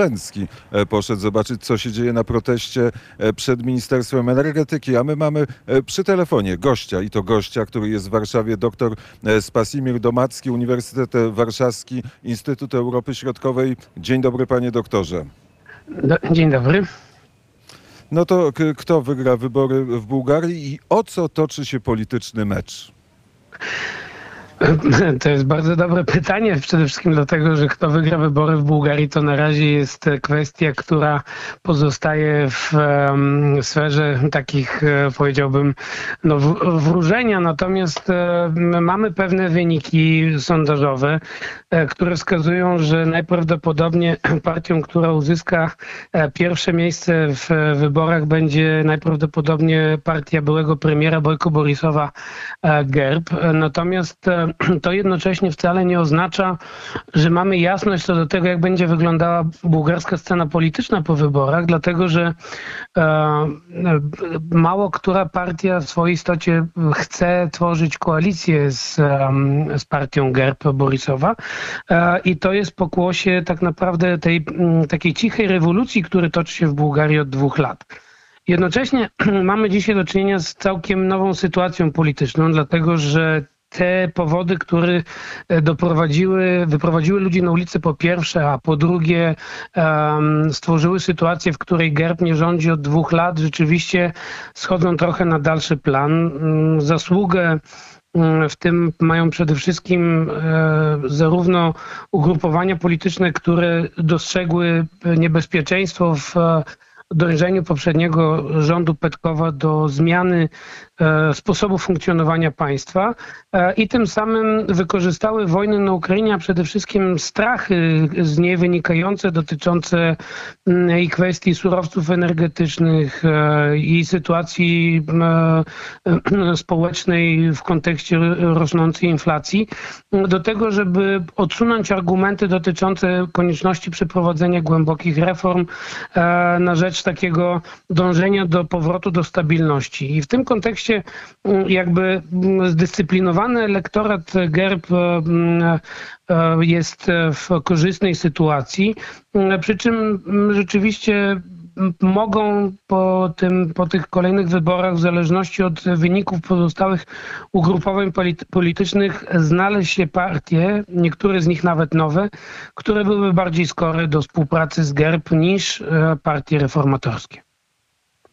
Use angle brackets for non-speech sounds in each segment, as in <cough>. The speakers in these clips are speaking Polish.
Łęcki poszedł zobaczyć, co się dzieje na proteście przed Ministerstwem Energetyki, a my mamy przy telefonie gościa i to gościa, który jest w Warszawie, dr Spasimir Domacki, Uniwersytet Warszawski, Instytut Europy Środkowej. Dzień dobry panie doktorze. Dzień dobry. No to kto wygra wybory w Bułgarii i o co toczy się polityczny mecz? <laughs> To jest bardzo dobre pytanie, przede wszystkim dlatego, że kto wygra wybory w Bułgarii, to na razie jest kwestia, która pozostaje w sferze takich, e, powiedziałbym, no, wróżenia. Natomiast e, mamy pewne wyniki sondażowe, e, które wskazują, że najprawdopodobniej <clears throat> partią, która uzyska pierwsze miejsce w wyborach, będzie najprawdopodobniej partia byłego premiera Bojko Borisowa GERB. Natomiast <clears throat> to jednocześnie wcale nie oznacza, że mamy jasność co do tego, jak będzie wyglądała bułgarska scena polityczna po wyborach, dlatego że e, mało która partia w swojej istocie chce tworzyć koalicję z, z partią GERB Borisowa e, i to jest pokłosie tak naprawdę tej takiej cichej rewolucji, która toczy się w Bułgarii od dwóch lat. Jednocześnie <clears throat> mamy dzisiaj do czynienia z całkiem nową sytuacją polityczną, dlatego że te powody, które e, doprowadziły, wyprowadziły ludzi na ulicę po pierwsze, a po drugie um, stworzyły sytuację, w której GERB nie rządzi od dwóch lat, rzeczywiście schodzą trochę na dalszy plan. Um, zasługę mm, w tym mają przede wszystkim e, zarówno ugrupowania polityczne, które dostrzegły niebezpieczeństwo w dążeniu poprzedniego rządu Petkowa do zmiany e, sposobu funkcjonowania państwa e, i tym samym wykorzystały wojnę na Ukrainie, a przede wszystkim strachy z niej wynikające dotyczące mm, i kwestii surowców energetycznych e, i sytuacji <clears throat> społecznej w kontekście rosnącej inflacji do tego, żeby odsunąć argumenty dotyczące konieczności przeprowadzenia głębokich reform na rzecz takiego dążenia do powrotu do stabilności. I w tym kontekście mm, jakby mm, zdyscyplinowany elektorat GERB mm, e, jest w korzystnej sytuacji, przy czym rzeczywiście mogą po, tym, po tych kolejnych wyborach, w zależności od wyników pozostałych ugrupowań politycznych, znaleźć się partie, niektóre z nich nawet nowe, które byłyby bardziej skore do współpracy z GERB niż e, partie reformatorskie.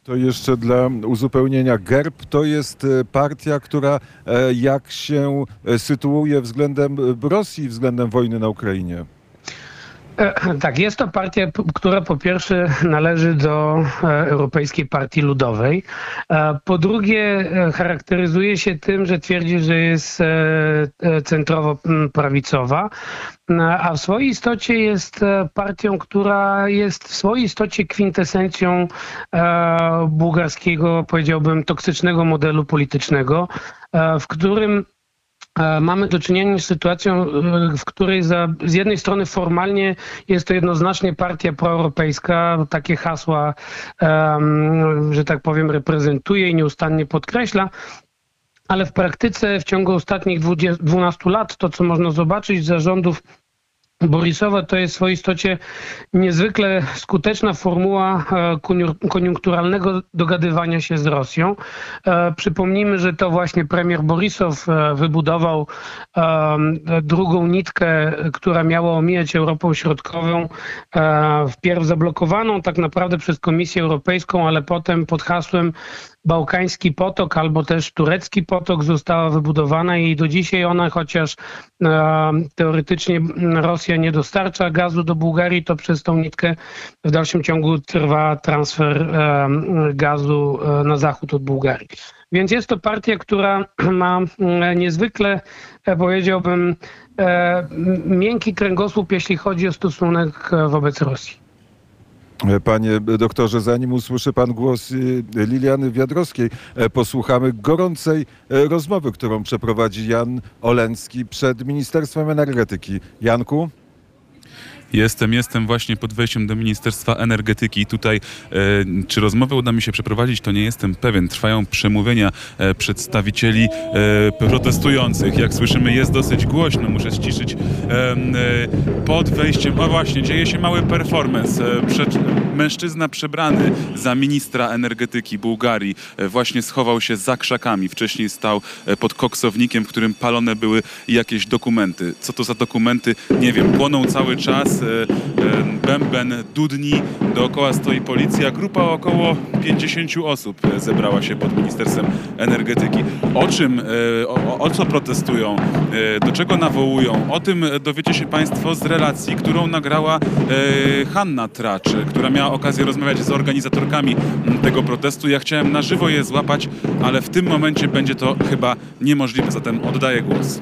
To jeszcze dla uzupełnienia. GERB to jest e, partia, która e, jak się sytuuje względem Rosji, względem wojny na Ukrainie? E, <clears throat> tak, jest to partia, która po pierwsze należy do e, Europejskiej Partii Ludowej. E, po drugie charakteryzuje się tym, że twierdzi, że jest centrowo-prawicowa, a w swojej istocie jest partią, która jest w swojej istocie kwintesencją bułgarskiego, powiedziałbym, toksycznego modelu politycznego, w którym E, mamy do czynienia z sytuacją, e, w której za, z jednej strony formalnie jest to jednoznacznie partia proeuropejska, takie hasła, um, że tak powiem, reprezentuje i nieustannie podkreśla, ale w praktyce w ciągu ostatnich 20, 12 lat to, co można zobaczyć z zarządów Borisowa to jest w swojej istocie niezwykle skuteczna formuła e, koniunkturalnego dogadywania się z Rosją. E, przypomnijmy, że to właśnie premier Borisow e, wybudował drugą nitkę, która miała omijać Europę Środkową, wpierw zablokowaną tak naprawdę przez Komisję Europejską, ale potem pod hasłem Bałkański Potok albo też Turecki Potok została wybudowana i do dzisiaj ona, chociaż e, teoretycznie Rosja nie dostarcza gazu do Bułgarii, to przez tą nitkę w dalszym ciągu trwa transfer e, gazu e, na zachód od Bułgarii. Więc jest to partia, która <clears throat> ma niezwykle, powiedziałbym, miękki kręgosłup, jeśli chodzi o stosunek wobec Rosji. Panie doktorze, zanim usłyszy pan głos y, Liliany Wiadrowskiej, e, posłuchamy gorącej e, rozmowy, którą przeprowadzi Jan Olencki przed Ministerstwem Energetyki. Janku? Jestem, jestem właśnie pod wejściem do Ministerstwa Energetyki. Tutaj, e, czy rozmowę uda mi się przeprowadzić, to nie jestem pewien. Trwają przemówienia e, przedstawicieli e, protestujących. Jak słyszymy, jest dosyć głośno, muszę ściszyć. E, e, pod wejściem, o właśnie, dzieje się mały performance. E, przed, mężczyzna przebrany za ministra energetyki Bułgarii właśnie schował się za krzakami. Wcześniej stał pod koksownikiem, w którym palone były jakieś dokumenty. Co to za dokumenty? Nie wiem. Płoną cały czas. E, Bęben dudni. Dookoła stoi policja. Grupa około 50 osób e, zebrała się pod Ministerstwem Energetyki. O czym, e, o, o- co protestują? E, Do czego nawołują? O tym dowiecie się Państwo z relacji, którą nagrała Hanna Tracz, która miała okazję rozmawiać z organizatorkami tego protestu. Ja chciałem na żywo je złapać, ale w tym momencie będzie to chyba niemożliwe, zatem oddaję głos.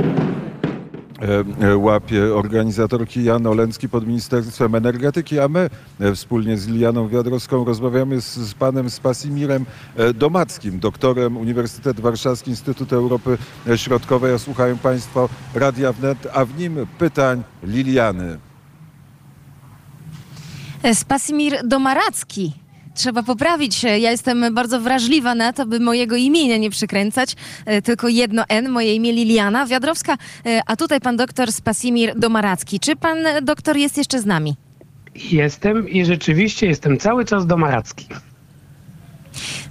E, e, łapie organizatorki Jan Olencki pod Ministerstwem Energetyki, a my e, wspólnie z Lilianą Wiadrowską rozmawiamy z, z panem Spasimirem Domackim, doktorem Uniwersytet Warszawski, Instytut Europy Środkowej. A słuchają państwo Radia Wnet, a w nim pytań Liliany. Spasimir Domaracki. Trzeba poprawić się. Ja jestem bardzo wrażliwa na to, by mojego imienia nie przykręcać. E, Tylko jedno N, moje imię Liliana Wiadrowska, e, a tutaj pan doktor Spasimir Domaracki. Czy pan e, doktor jest jeszcze z nami? Jestem i rzeczywiście jestem cały czas domaracki.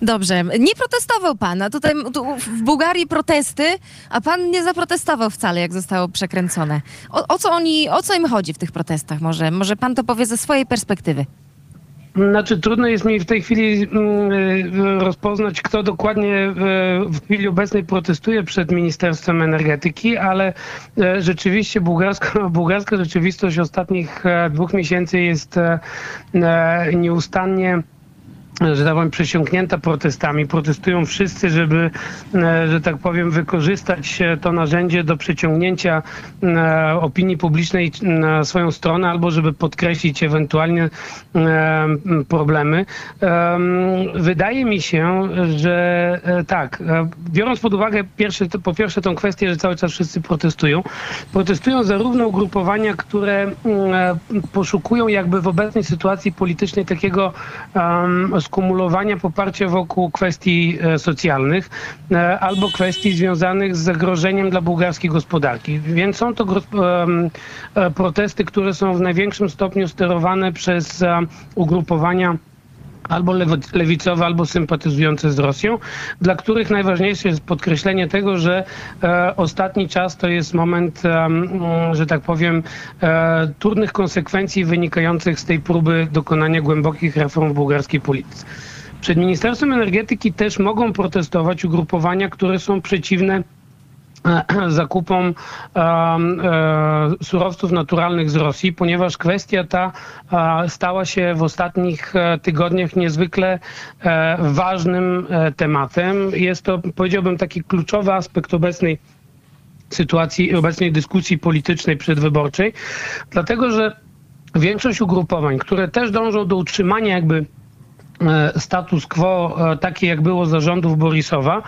Dobrze. Nie protestował pan, a tutaj tu w Bułgarii protesty, a pan nie zaprotestował wcale, jak zostało przekręcone. O, o co oni, o co im chodzi w tych protestach? Może, może pan to powie ze swojej perspektywy. Znaczy trudno jest mi w tej chwili mm, y, rozpoznać, kto dokładnie y, w chwili obecnej protestuje przed Ministerstwem Energetyki, ale e, rzeczywiście bułgarska, <laughs> bułgarska rzeczywistość ostatnich e, dwóch miesięcy jest e, e, nieustannie że tak powiem, przesiąknięta protestami. Protestują wszyscy, żeby, e, że tak powiem, wykorzystać to narzędzie do przyciągnięcia e, opinii publicznej na swoją stronę albo żeby podkreślić ewentualnie e, problemy. Em, Wydaje mi się, że tak, biorąc pod uwagę po pierwsze tą kwestię, że cały czas wszyscy protestują, protestują zarówno ugrupowania, które mm, poszukują jakby w obecnej sytuacji politycznej takiego skumulowania poparcia wokół kwestii e, socjalnych e, albo kwestii związanych z zagrożeniem dla bułgarskiej gospodarki. Więc są to e, protesty, które są w największym stopniu sterowane przez ugrupowania albo lewicowe, albo sympatyzujące z Rosją, dla których najważniejsze jest podkreślenie tego, że e, ostatni czas to jest moment, e, że tak powiem, e, trudnych konsekwencji wynikających z tej próby dokonania głębokich reform w bułgarskiej polityce. Przed Ministerstwem Energetyki też mogą protestować ugrupowania, które są przeciwne <clears throat> zakupom e, surowców naturalnych z Rosji, ponieważ kwestia ta stała się w ostatnich e, tygodniach niezwykle e, ważnym tematem. Jest to, powiedziałbym, taki kluczowy aspekt obecnej sytuacji, obecnej dyskusji politycznej przedwyborczej, dlatego że większość ugrupowań, które też dążą do utrzymania jakby status quo, takie jak było za rządów Borisowa,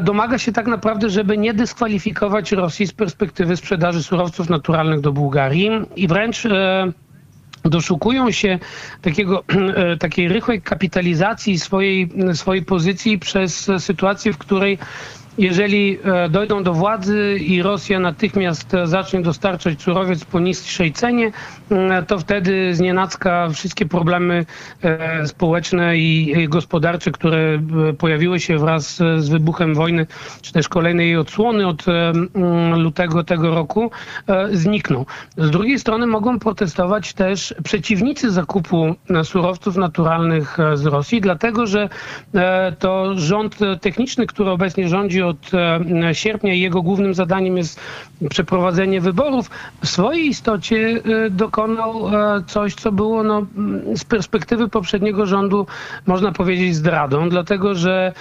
domaga się tak naprawdę, żeby nie dyskwalifikować Rosji z perspektywy sprzedaży surowców naturalnych do Bułgarii i wręcz e, doszukują się takiego, <clears throat> e, takiej rychłej kapitalizacji swojej, swojej pozycji przez sytuację, w której jeżeli e, dojdą do władzy i Rosja natychmiast e, zacznie dostarczać surowiec po niższej cenie, m, to wtedy znienacka wszystkie problemy e, społeczne i gospodarcze, które pojawiły się wraz z wybuchem wojny, czy też kolejnej odsłony od e, m, lutego tego roku, znikną. Z drugiej strony mogą protestować też przeciwnicy zakupu surowców naturalnych z Rosji, dlatego że to rząd techniczny, który obecnie rządzi od e, sierpnia i jego głównym zadaniem jest przeprowadzenie wyborów, w swojej istocie e, dokonał e, coś, co było no, m, z perspektywy poprzedniego rządu, można powiedzieć, zdradą, dlatego że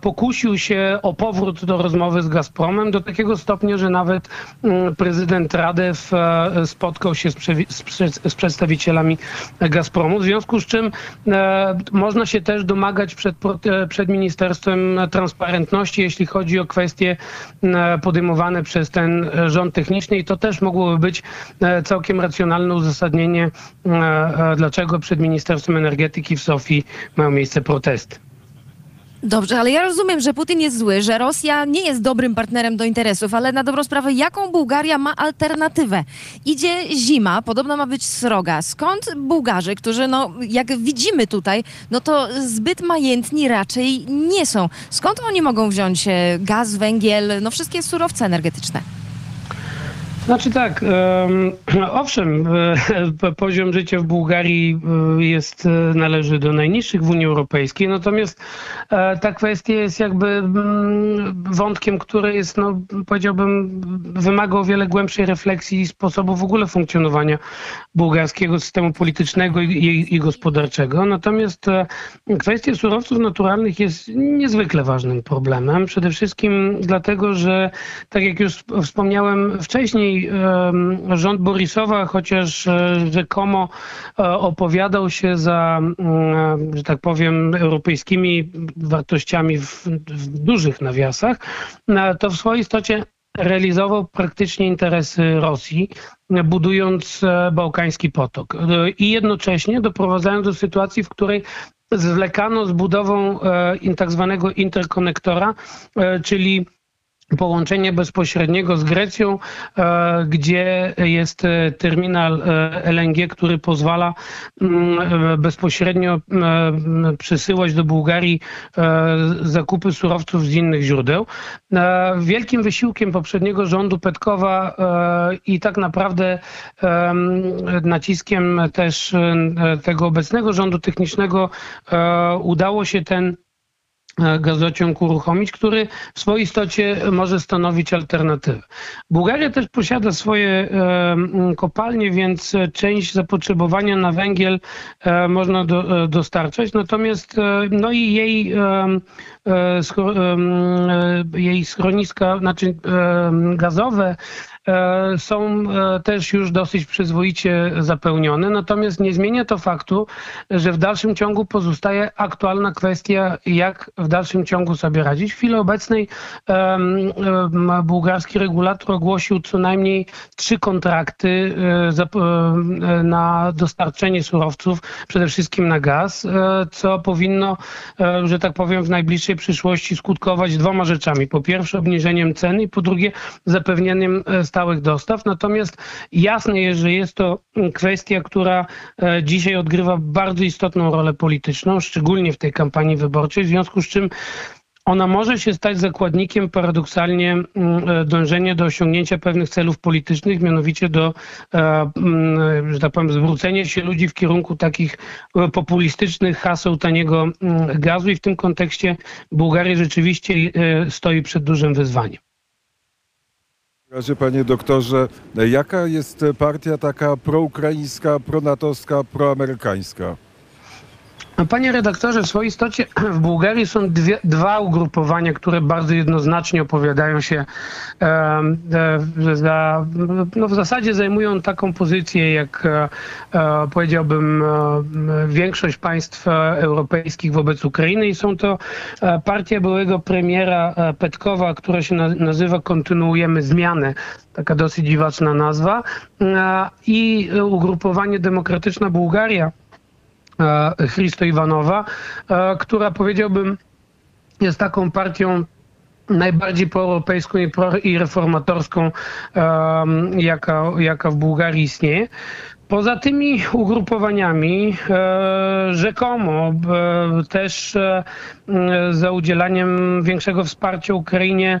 pokusił się o powrót do rozmowy z Gazpromem do takiego stopnia, że nawet mm, prezydent Radew spotkał się z, z, prze- z przedstawicielami Gazpromu, w związku z czym można się też domagać przed, przed Ministerstwem Transparentności, jeśli chodzi o kwestie e, podejmowane przez ten e, rząd techniczny i to też mogłoby być e, całkiem racjonalne uzasadnienie, e, dlaczego przed Ministerstwem Energetyki w Sofii mają miejsce protesty. Dobrze, ale ja rozumiem, że Putin jest zły, że Rosja nie jest dobrym partnerem do interesów, ale na dobrą sprawę, jaką Bułgaria ma alternatywę? Idzie zima, podobno ma być sroga. Skąd Bułgarzy, którzy, no, jak widzimy tutaj, no to zbyt majętni raczej nie są? Skąd oni mogą wziąć e, gaz, węgiel, no wszystkie surowce energetyczne? Znaczy tak, em, <clears throat> owszem, <laughs> poziom życia w Bułgarii e, jest, e, należy do najniższych w Unii Europejskiej, natomiast e, ta kwestia jest jakby mm, wątkiem, który jest, no, powiedziałbym, wymaga o wiele głębszej refleksji i sposobu w ogóle funkcjonowania bułgarskiego systemu politycznego i, i, i gospodarczego. Natomiast e, kwestia surowców naturalnych jest niezwykle ważnym problemem. Przede wszystkim dlatego, że tak jak już wspomniałem wcześniej, em, rząd Borisowa, chociaż e, rzekomo e, opowiadał się za, mm, że tak powiem, europejskimi wartościami w, w dużych nawiasach, no, to w swojej istocie realizował praktycznie interesy Rosji, budując e, Bałkański Potok. E, i jednocześnie doprowadzając do sytuacji, w której zwlekano z budową e, tak zwanego interkonektora, e, czyli połączenie bezpośredniego z Grecją, e, gdzie jest e, terminal e, LNG, który pozwala mm, bezpośrednio przesyłać do Bułgarii zakupy surowców z innych źródeł. Wielkim wysiłkiem poprzedniego rządu Petkowa i tak naprawdę em, naciskiem też tego obecnego rządu technicznego udało się ten gazociąg uruchomić, który w swojej istocie może stanowić alternatywę. Bułgaria też posiada swoje e, kopalnie, więc e, część zapotrzebowania na węgiel e, można do, e, dostarczać, natomiast e, no i jej, e, e, e, jej schroniska, znaczy e, gazowe e, są e, też już dosyć przyzwoicie zapełnione, natomiast nie zmienia to faktu, że w dalszym ciągu pozostaje aktualna kwestia, jak w dalszym ciągu sobie radzić. W chwili obecnej bułgarski regulator ogłosił co najmniej trzy kontrakty e, e, na dostarczenie surowców, przede wszystkim na gaz, e, co powinno, e, że tak powiem, w najbliższej przyszłości skutkować dwoma rzeczami. Po pierwsze obniżeniem ceny i po drugie zapewnieniem e, stałych dostaw. Natomiast jasne jest, że jest to kwestia, która e, dzisiaj odgrywa bardzo istotną rolę polityczną, szczególnie w tej kampanii wyborczej, w związku z czym ona może się stać zakładnikiem paradoksalnie mm, e, dążenia do osiągnięcia pewnych celów politycznych, mianowicie do, e, mm, że tak powiem, zwrócenia się ludzi w kierunku takich populistycznych haseł taniego mm, gazu i w tym kontekście Bułgaria rzeczywiście stoi przed dużym wyzwaniem. Razie, panie doktorze, jaka jest partia taka proukraińska, pronatowska, proamerykańska? Panie redaktorze, w swojej istocie <clears throat> w Bułgarii są dwie, dwa ugrupowania, które bardzo jednoznacznie opowiadają się e, e, za, no w zasadzie zajmują taką pozycję, jak e, e, powiedziałbym e, większość państw e, europejskich wobec Ukrainy. I są to partia byłego premiera Petkowa, która się na, nazywa Kontynuujemy Zmianę, taka dosyć dziwaczna nazwa. I ugrupowanie Demokratyczna Bułgaria, Christo Iwanowa, e, która powiedziałbym jest taką partią najbardziej proeuropejską i, pro, i reformatorską, jaka, jaka w Bułgarii istnieje. Poza tymi ugrupowaniami e, rzekomo e, też e, za udzielaniem większego wsparcia Ukrainie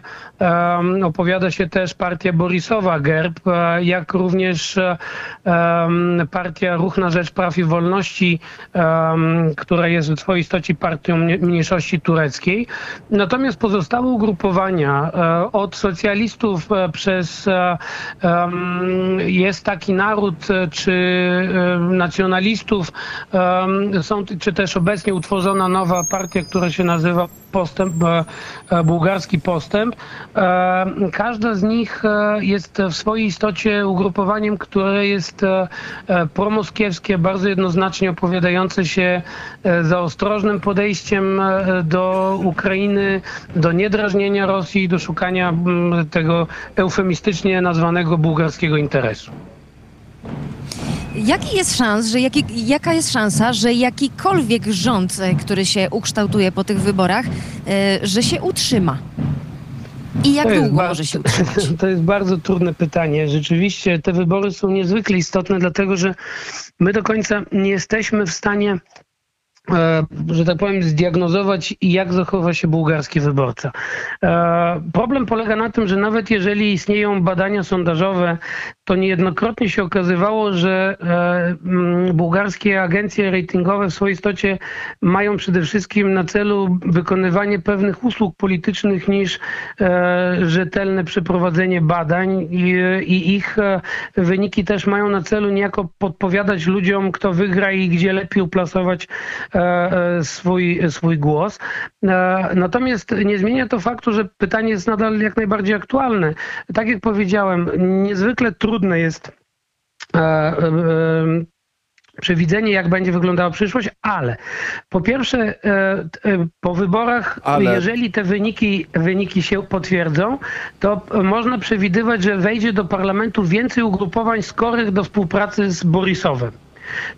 opowiada się też partia Borisowa GERB, e, jak również e, partia Ruch na Rzecz Praw i Wolności, która jest w swojej istocie partią mnie- mniejszości tureckiej. Natomiast pozostałe ugrupowania e, od socjalistów przez jest taki naród, czy nacjonalistów. Są, czy też obecnie utworzona nowa partia, która się nazywa Postęp, e, e, Bułgarski Postęp. E, Każda z nich jest w swojej istocie ugrupowaniem, które jest promoskiewskie, bardzo jednoznacznie opowiadające się za ostrożnym podejściem do Ukrainy, do niedrażnienia Rosji, do szukania mm, tego eufemistycznie nazwanego bułgarskiego interesu. Jaki jest szans, że jaki, jaka jest szansa, że jakikolwiek rząd, e, który się ukształtuje po tych wyborach, e, że się utrzyma? I jak długo bar- może się utrzymać? <laughs> To jest bardzo trudne pytanie. Rzeczywiście te wybory są niezwykle istotne, dlatego że my do końca nie jesteśmy w stanie, że tak powiem, zdiagnozować, jak zachowa się bułgarski wyborca. E, Problem polega na tym, że nawet jeżeli istnieją badania sondażowe, to niejednokrotnie się okazywało, że e, bułgarskie agencje ratingowe w swojej istocie mają przede wszystkim na celu wykonywanie pewnych usług politycznych niż e, rzetelne przeprowadzenie badań i, ich e, wyniki też mają na celu niejako podpowiadać ludziom, kto wygra i gdzie lepiej uplasować e, e, swój, swój głos. E, Natomiast nie zmienia to faktu, że pytanie jest nadal jak najbardziej aktualne. Tak jak powiedziałem, niezwykle trudne jest e, e, e, przewidzenie, jak będzie wyglądała przyszłość, ale po pierwsze, e, e, po wyborach, Ale- jeżeli te wyniki, wyniki się potwierdzą, to e, można przewidywać, że wejdzie do parlamentu więcej ugrupowań skorych do współpracy z Borisowem.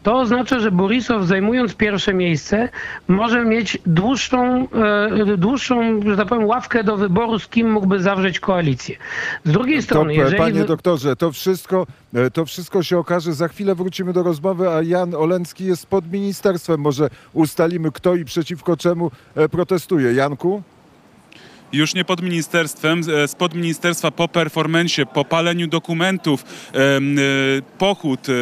To oznacza, że Borisow zajmując pierwsze miejsce może mieć dłuższą, e, dłuższą, że tak powiem, ławkę do wyboru, z kim mógłby zawrzeć koalicję. Z drugiej strony, jeżeli... panie doktorze, to wszystko, e, to wszystko się okaże. Za chwilę wrócimy do rozmowy, a Jan Olencki jest pod ministerstwem. Może ustalimy, kto i przeciwko czemu e, protestuje. Janku? Już nie pod ministerstwem, e, spod ministerstwa po performencie, po paleniu dokumentów, e, pochód e,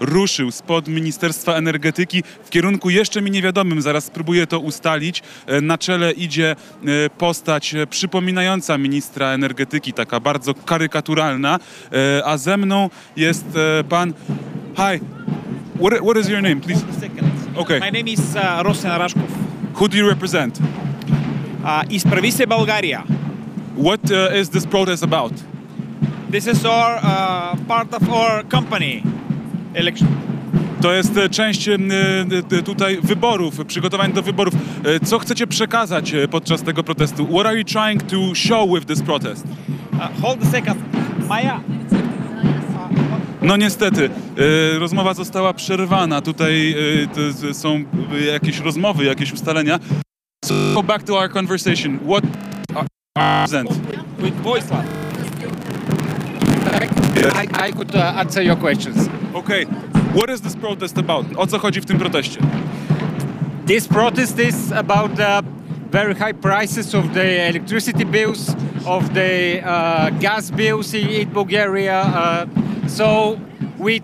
ruszył spod Ministerstwa Energetyki w kierunku jeszcze mi niewiadomym, zaraz spróbuję to ustalić. Na czele idzie postać przypominająca ministra energetyki, taka bardzo karykaturalna, a ze mną jest pan... Hi, what, what is your name, please? Okay. My name is uh, Rosen Rashkov. Who do you represent? Ispravi se Bulgaria. What uh, is this protest about? This is our uh, part of our company. Election. To jest e, część e, e, tutaj wyborów, przygotowań do wyborów. Co chcecie przekazać podczas tego protestu? What are you trying to show with this protest? Uh, hold a second. Maya. No niestety, rozmowa została przerwana. Tutaj są jakieś rozmowy, jakieś ustalenia. So go back to our conversation. What are you present? With Voislav. I, I could uh, answer your questions. Okay. What is this protest about? O co chodzi w tym proteście? This protest is about the very high prices of the electricity bills, of the uh, gas bills in, in Bulgaria. Uh, so we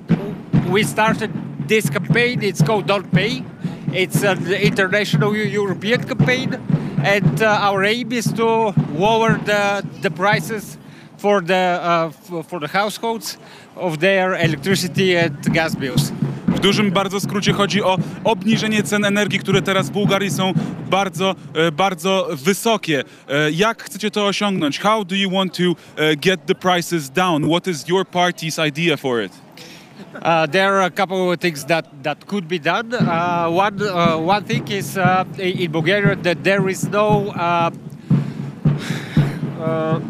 we started this campaign. It's called Don't Pay. It's an international Eu- European campaign, and uh, our aim is to lower the the prices for the uh, for the households of their electricity and gas bills. W dużym bardzo skrócie chodzi o obniżenie cen energii, które teraz w Bułgarii są bardzo, e, bardzo wysokie. E, Jak chcecie to osiągnąć? How do you want to e, get the prices down? What is your party's idea for it? Uh, there are a couple of things that, that could be done. Uh, one, uh, one thing is uh, in Bulgaria that there is no uh, uh,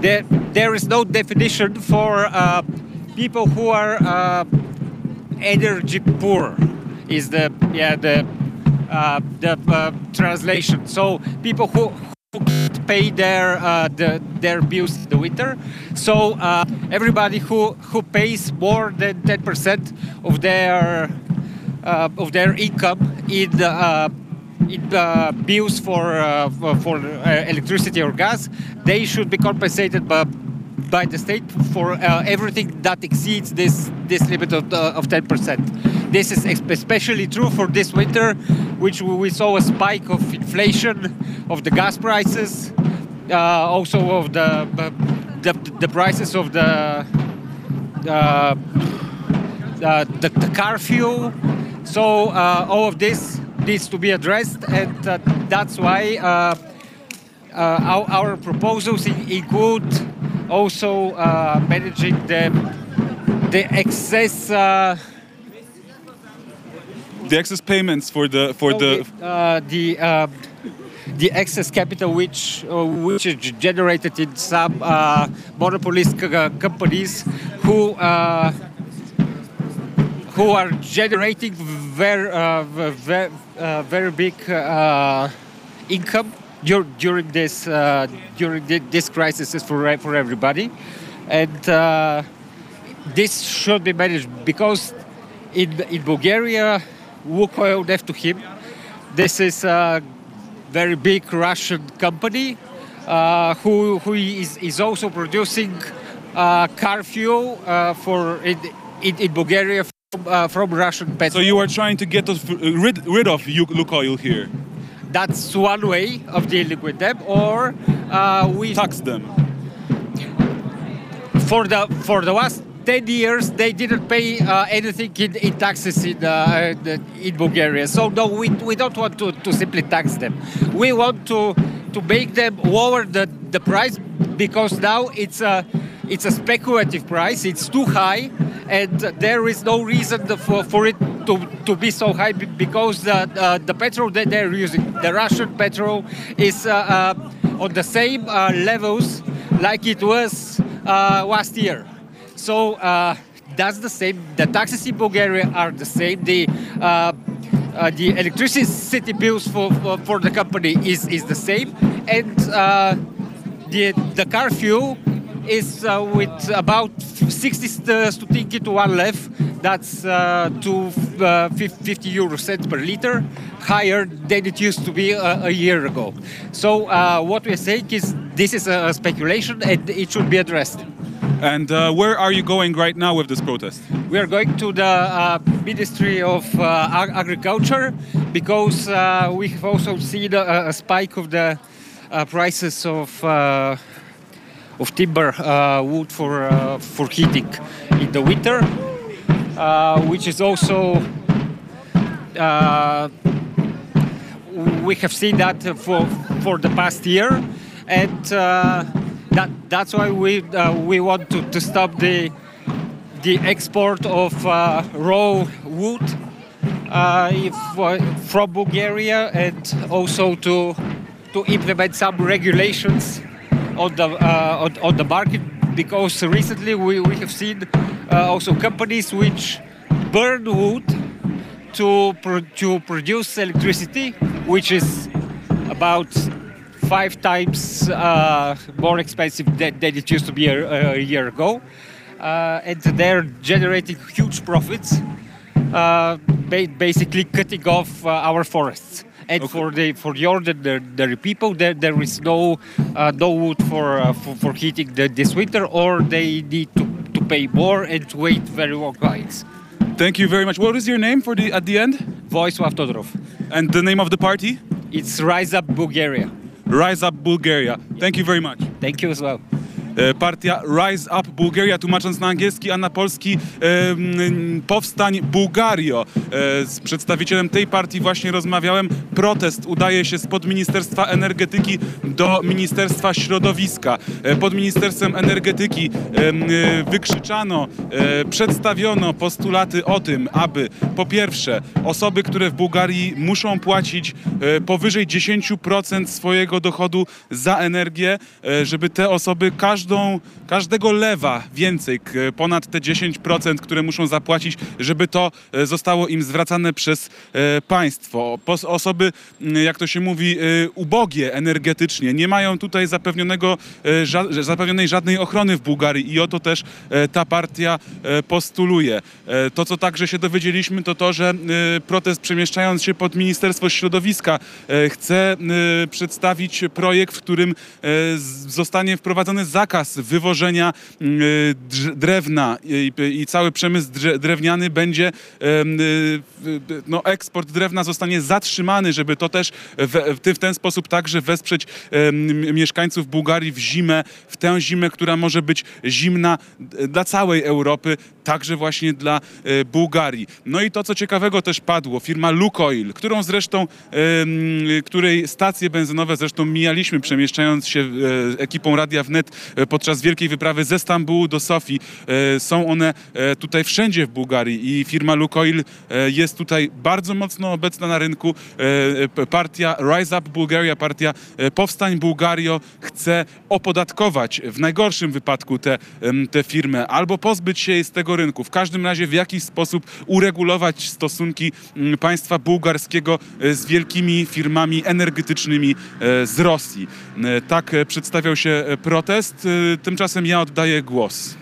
there, there is no definition for people who are energy poor. Is the yeah the the translation? So people who pay their uh, the, their bills the winter. So uh, everybody who who pays more than ten percent of their uh, of their income in in uh, bills for uh, for, uh, electricity or gas, they should be compensated by by the state for everything that exceeds this this limit of, of 10%. This is especially true for this winter, which we saw a spike of inflation of the gas prices, uh, also of the, the the prices of the uh, uh, the, the curfew. So uh, all of this needs to be addressed, and uh, that's why uh, our, our proposals include also managing the the excess. The excess payments for the for no, the uh, the uh, the excess capital which uh, which is generated in some uh, monopolist uh, companies who uh, who are generating very uh, very, uh, very big uh, income dur- during this uh, during thi- this crisis is for for everybody, and uh, this should be managed because in in Bulgaria, Lukoil left to him. This is a very big Russian company uh, who who is, is also producing uh, car fuel uh, for in, in, in Bulgaria from, uh, from Russian petrol. so you are trying to get us rid rid of Lukoil here, That's one way of dealing with them, or uh, we tax them. for the for the last 10 years they didn't pay uh, anything in, in taxes in, uh, in Bulgaria. So no, we, we don't want to, to simply tax them. We want to to make them lower the, the price because now it's a it's a speculative price. It's too high, and there is no reason for, for it to, to be so high because the uh, the petrol that they're using, the Russian petrol, is uh, uh, on the same uh, levels like it was uh, last year. So uh, that's the same. The taxes in Bulgaria are the same. The uh, uh, the electricity city bills for, for, for the company is, is the same, and uh, the the car fuel is uh, with about 60 st- stutiki to one left. That's uh, to uh, 50 euro cents per liter, higher than it used to be a, a year ago. So uh, what we're saying is this is a speculation and it should be addressed. And uh, where are you going right now with this protest? We are going to the uh, Ministry of uh, Ag- Agriculture because uh, we have also seen a, a spike of the uh, prices of uh, of timber wood for for heating in the winter, which is also we have seen that for for the past year, and that that's why we uh, we want to, to stop the the export of uh, raw wood uh, if, from Bulgaria and also to to implement some regulations on the on, on the market. Because recently we, we have seen uh, also companies which burn wood to pro- to produce electricity, which is about five times uh, more expensive than, than it used to be a, a year ago, uh, and they're generating huge profits, uh, ba- basically cutting off uh, our forests. And Okay. for the for the ordinary people, there, there is no uh, no wood for, uh, for for heating the, this winter, or they need to, to pay more and to wait very long lines. Thank you very much. What is your name for the at the end? Voislav Todorov. And the name of the party? It's Rise Up Bulgaria. Rise Up Bulgaria. Thank you very much. Thank you as well. E, Partia Rise Up Bulgaria, tłumacząc na angielski, a na polski e, Powstań Bułgario. E, z przedstawicielem tej partii właśnie rozmawiałem. Protest udaje się spod Ministerstwa Energetyki do Ministerstwa Środowiska. Pod Ministerstwem Energetyki wykrzyczano, przedstawiono postulaty o tym, aby po pierwsze osoby, które w Bułgarii muszą płacić powyżej 10% swojego dochodu za energię, żeby te osoby każdą, każdego lewa więcej, ponad te 10%, które muszą zapłacić, żeby to e, zostało im zwracane przez e, państwo. Osoby, jak to się mówi, e, ubogie energetycznie, nie mają tutaj zapewnionego, zapewnionej żadnej ochrony w Bułgarii i o to też ta partia postuluje. To, co także się dowiedzieliśmy, to to, że protest przemieszczając się pod Ministerstwo Środowiska chce przedstawić projekt, w którym zostanie wprowadzony zakaz zakaz wywożenia mm, drz- drewna i, cały przemysł drewniany będzie, y, y, no eksport drewna zostanie zatrzymany, żeby to też w, w, ten sposób także wesprzeć mieszkańców Bułgarii w zimę, w tę zimę, która może być zimna dla całej Europy, także właśnie dla e, Bułgarii. No i to, co ciekawego też padło, firma Lukoil, którą zresztą, której stacje benzynowe zresztą mijaliśmy, przemieszczając się e, ekipą Radia Wnet e, podczas wielkiej wyprawy ze Stambułu do Sofii. E, Są one e, tutaj wszędzie w Bułgarii i firma Lukoil e, jest tutaj bardzo mocno obecna na rynku. E, Partia Rise Up Bulgaria, partia e, Powstań Bułgario chce opodatkować w najgorszym wypadku te, te firmy albo pozbyć się jej z tego rynku. W każdym razie w jakiś sposób uregulować stosunki państwa bułgarskiego e, z wielkimi firmami energetycznymi e, z Rosji. E, Tak e, przedstawiał się e, protest. E, Tymczasem ja oddaję głos.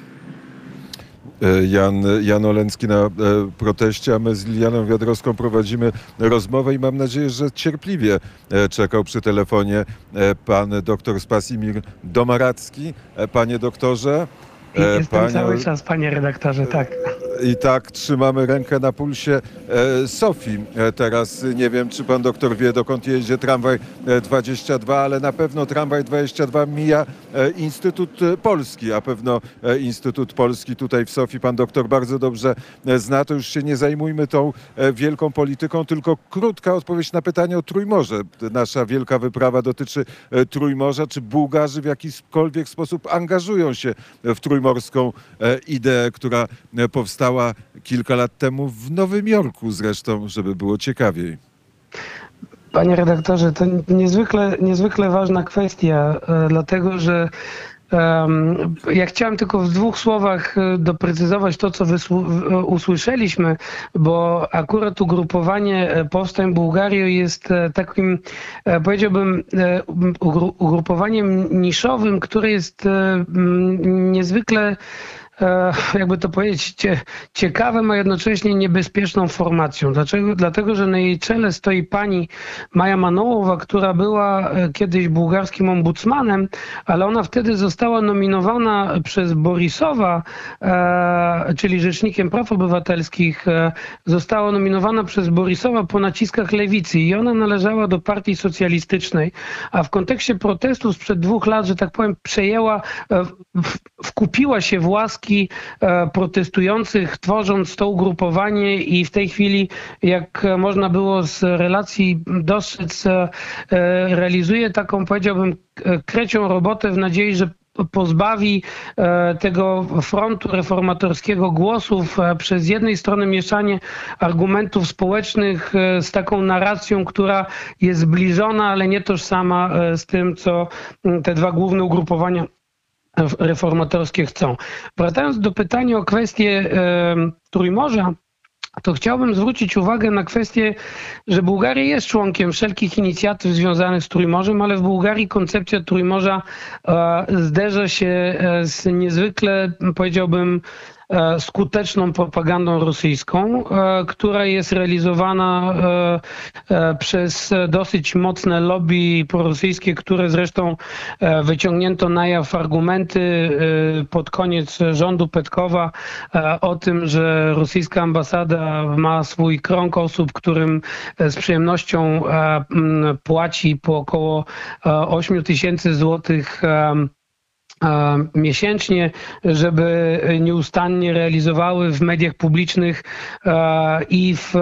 E, Jan, Jan Oleński na e, proteście, a my z Lilianą Wiadrowską prowadzimy rozmowę i mam nadzieję, że cierpliwie e, czekał przy telefonie e, pan doktor Spasimir Domaracki. E, Panie doktorze. E, Jestem panie- cały czas, panie redaktorze, tak. I tak trzymamy rękę na pulsie e, Sofii. E, teraz e, nie wiem, czy pan doktor wie, dokąd jedzie tramwaj e, 22, ale na pewno tramwaj 22 mija e, Instytut e, Polski, a pewno e, Instytut Polski tutaj w Sofii pan doktor bardzo dobrze e, zna. To już się nie zajmujmy tą e, wielką polityką, tylko krótka odpowiedź na pytanie o Trójmorze. Nasza wielka wyprawa dotyczy e, Trójmorza. Czy Bułgarzy w jakikolwiek sposób angażują się w trójmorską e, ideę, która e, powstała kilka lat temu w Nowym Jorku zresztą, żeby było ciekawiej. Panie redaktorze, to niezwykle, niezwykle ważna kwestia, e, dlatego że ja chciałem tylko w dwóch słowach e, doprecyzować to, co e, usłyszeliśmy, bo akurat ugrupowanie Powstań Bułgarii jest takim, powiedziałbym, ugru- ugrupowaniem niszowym, które jest niezwykle jakby to powiedzieć, cie, ciekawą, a jednocześnie niebezpieczną formacją. Dlaczego? Dlatego, że na jej czele stoi pani Maja Manołowa, która była e, kiedyś bułgarskim ombudsmanem, ale ona wtedy została nominowana przez Borisowa, e, czyli Rzecznikiem Praw Obywatelskich, e, została nominowana przez Borisowa po naciskach lewicy i ona należała do partii socjalistycznej, a w kontekście protestu sprzed dwóch lat, że tak powiem, przejęła, e, wkupiła się w łaski e, protestujących, tworząc to ugrupowanie i w tej chwili, jak można było z relacji dostrzec, e, e, realizuje taką, powiedziałbym, krecią robotę w nadziei, że pozbawi tego frontu reformatorskiego głosów przez z jednej strony mieszanie argumentów społecznych z taką narracją, która jest zbliżona, ale nie tożsama z tym, co te dwa główne ugrupowania reformatorskie chcą. Wracając do pytania o kwestię Trójmorza, to chciałbym zwrócić uwagę na kwestię, że Bułgaria jest członkiem wszelkich inicjatyw związanych z Trójmorzem, ale w Bułgarii koncepcja Trójmorza e, zderza się e, z niezwykle, powiedziałbym, skuteczną propagandą rosyjską, e, która jest realizowana e, e, przez dosyć mocne lobby prorosyjskie, które zresztą e, wyciągnięto na jaw argumenty e, pod koniec rządu Petkowa e, o tym, że rosyjska ambasada ma swój krąg osób, którym e, z przyjemnością e, płaci po około e, 8 tysięcy złotych e, miesięcznie, żeby nieustannie realizowały w mediach publicznych e, i w,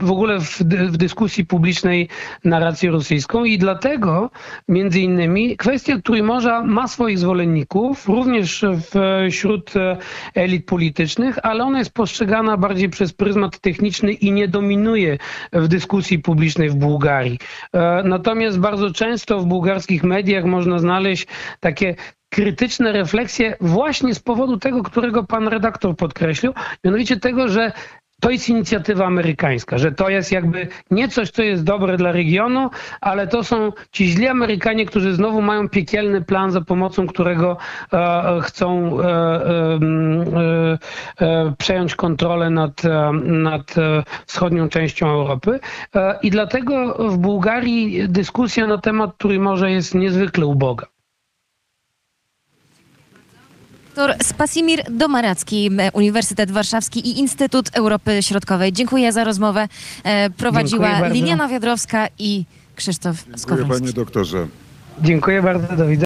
w ogóle w, w dyskusji publicznej narrację rosyjską i dlatego między innymi kwestia Trójmorza ma swoich zwolenników, również wśród e, elit politycznych, ale ona jest postrzegana bardziej przez pryzmat techniczny i nie dominuje w dyskusji publicznej w Bułgarii. E, Natomiast bardzo często w bułgarskich mediach można znaleźć takie krytyczne refleksje właśnie z powodu tego, którego pan redaktor podkreślił, mianowicie tego, że to jest inicjatywa amerykańska, że to jest jakby nie coś, co jest dobre dla regionu, ale to są ci źli Amerykanie, którzy znowu mają piekielny plan, za pomocą którego e, e, chcą e, e, m, e, e, przejąć kontrolę nad, nad wschodnią częścią Europy. I dlatego w Bułgarii dyskusja na temat Trójmorza jest niezwykle uboga. Dr Spasimir Domaracki, Uniwersytet Warszawski i Instytut Europy Środkowej. Dziękuję za rozmowę. E, Prowadziła Dziękuję. Liliana Wiadrowska i Krzysztof Dziękuję Skowroński. panie doktorze. Dziękuję bardzo, do widzenia.